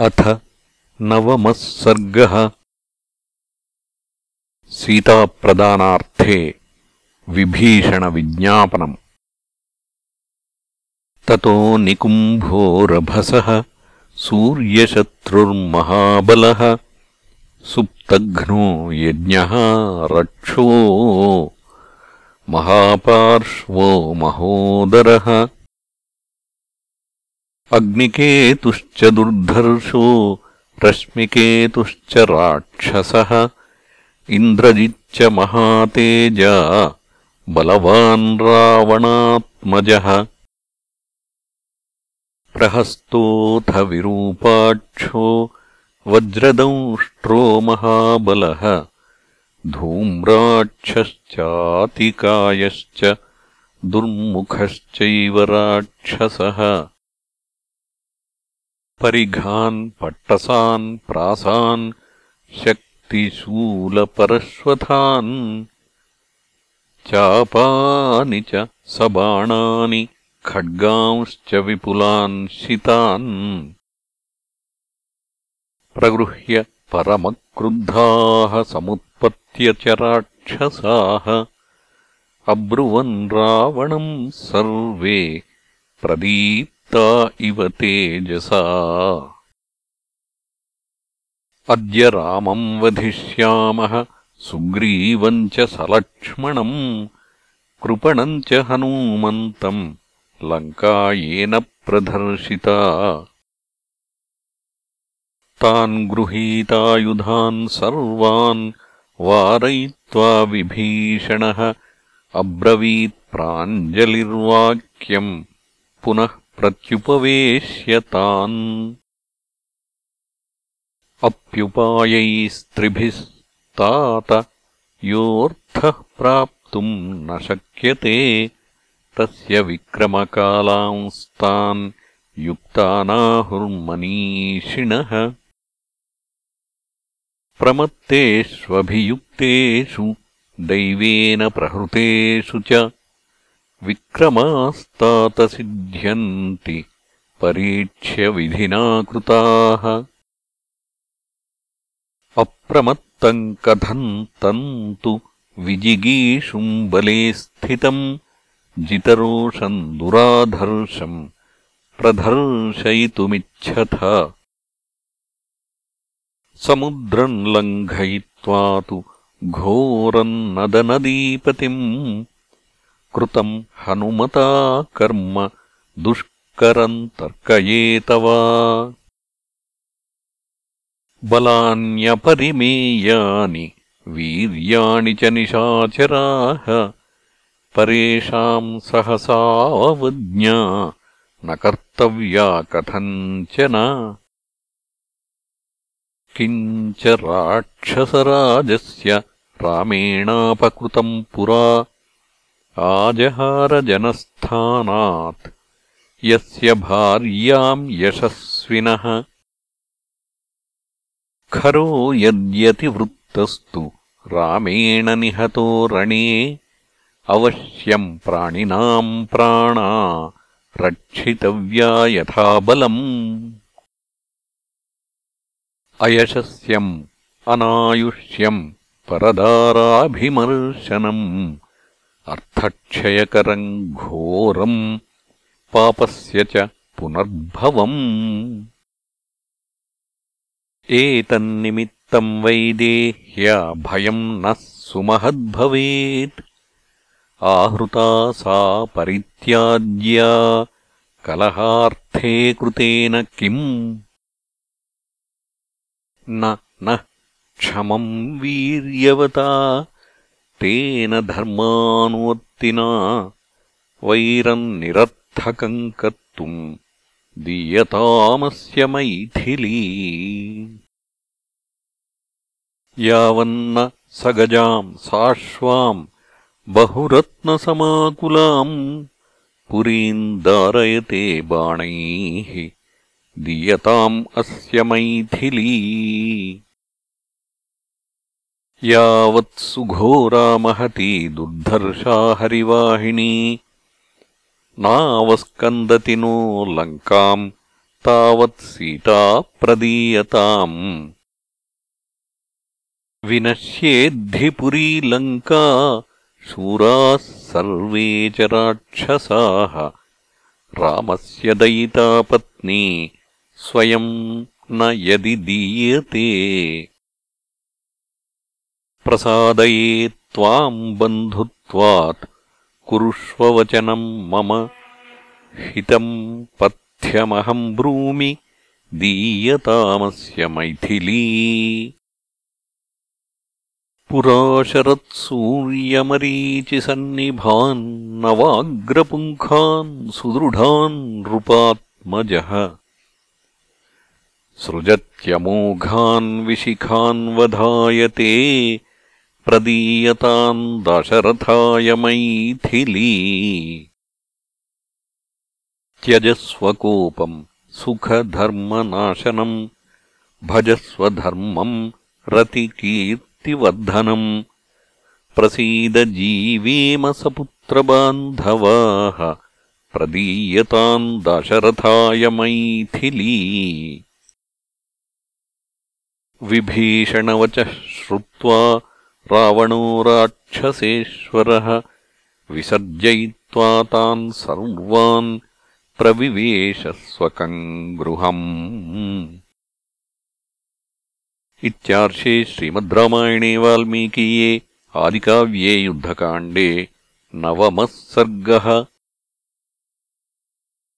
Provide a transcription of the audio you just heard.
अथ नवमः सर्गः। सीताप्रदानार्थे विभीषणविज्ञापनम्। ततो निकुम्भोरभसः सूर्यशत्रुर्महाबलः। सुप्तघ्नो यज्ञः रक्षो। महापार्श्वो महोदरः अग्निकेतुश्च दुर्धर्षो रश्मिकेतुश्च राक्षसः इन्द्रजिच्च महातेजा बलवान् रावणात्मजः। प्रहस्तोऽथ विरूपाक्षो वज्रदंष्ट्रो महाबलः धूम्राक्षश्चातिकायश्च दुर्मुखश्चैव राक्षसः परिघान् पट्टसान् प्रासान् शक्तिशूलपरश्वथान् चापानि च सबाणानि खड्गांश्च विपुलान् शितान्। प्रगृह्य परमक्रुद्धाः समुत्पत्य च राक्षसाः अब्रुवन् रावणम् सर्वे प्रदीप् इव तेजसा। अद्य रामम् वधिष्यामः सुग्रीवम् च सलक्ष्मणम् कृपणम् च हनूमन्तम् लङ्का येन प्रदर्शिता। तान् गृहीतायुधान् सर्वान् वारयित्वा विभीषणः अब्रवीत्प्राञ्जलिर्वाक्यम् पुनः प्रत्युपवेश्यतान्। अप्युपायैस्त्रिभिस्तात योऽर्थः प्राप्तुम् न शक्यते। तस्य विक्रमकालांस्तान् युक्तानाहुर्मनीषिणः। प्रमत्तेष्वभियुक्तेषु दैवेन प्रहृतेषु च विक्रमास्तातसिध्यन्ति परीक्ष्य विधिना कृताः। अप्रमत्तम् कथम् तन्तु विजिगीषुम् बले स्थितम् जितरोषम् दुराधर्षम् प्रधर्षयितुमिच्छथ। समुद्रम् लङ्घयित्वा तु घोरम् नदनदीपतिम् कृतम् हनुमता कर्म दुष्करम् तर्कयेत वा बलान्यपरिमेयानि वीर्याणि च निशाचराः परेषाम् सहसावज्ञा न कर्तव्या कथञ्चन किञ्च राक्षसराजस्य रामेणापकृतम् पुरा आजहारजनस्थानात् यस्य भार्याम् यशस्विनः। खरो यद्यतिवृत्तस्तु रामेण निहतो रणे। अवश्यम् प्राणिनाम् प्राणा रक्षितव्या यथा बलम्। अयशस्यम् अनायुष्यम् परदाराभिमर्शनम् अर्थक्षयकरम् घोरम् पापस्य च पुनर्भवम्। एतन्निमित्तम् वैदेह्या भयम् नः सुमहद्भवेत्। आहृता सा परित्याज्या कलहार्थे कृतेन किम्? न नः क्षमम् वीर्यवता तेन धर्मानुवर्तिना वैरम् निरर्थकम् कर्तुम् दीयतामस्य मैथिली। यावन्न सगजाम् साश्वाम् बहुरत्नसमाकुलाम् पुरीम् दारयते बाणैः दीयताम् अस्य मैथिली यावत्सुघोरा महती दुर्धर्षा हरिवाहिनी। नावस्कन्दति नो लङ्काम् तावत् सीता प्रदीयताम्। विनश्येद्धिपुरी लङ्का शूराः सर्वे च राक्षसाः। रामस्य दयिता पत्नी स्वयम् न यदि दीयते प्रसादये त्वाम् बन्धुत्वात् कुरुष्ववचनम् मम हितम् पथ्यमहम् ब्रूमि दीयतामस्य मैथिली। पुरा शरत्सूर्यमरीचिसन्निभान् नवाग्रपुङ्खान् सुदृढान् नृपात्मजः सृजत्यमोघान् विशिखान् वधायते प्रदीयताम् दशरथाय मैथिली। त्यजस्वकोपम् सुखधर्मनाशनम् भजस्वधर्मम् रतिकीर्तिवर्धनम् प्रसीदजीवेम सपुत्रबान्धवाः प्रदीयताम् दशरथाय मैथिली। विभीषणवचः श्रुत्वा रावणो राक्षसेश्वरः विसर्जयित्वा तान् सर्वान् प्रविवेशस्वकम् गृहम् इत्यार्षे श्रीमद् रामायणे वाल्मीकीये आदिकाव्ये युद्धकाण्डे नवमः सर्गः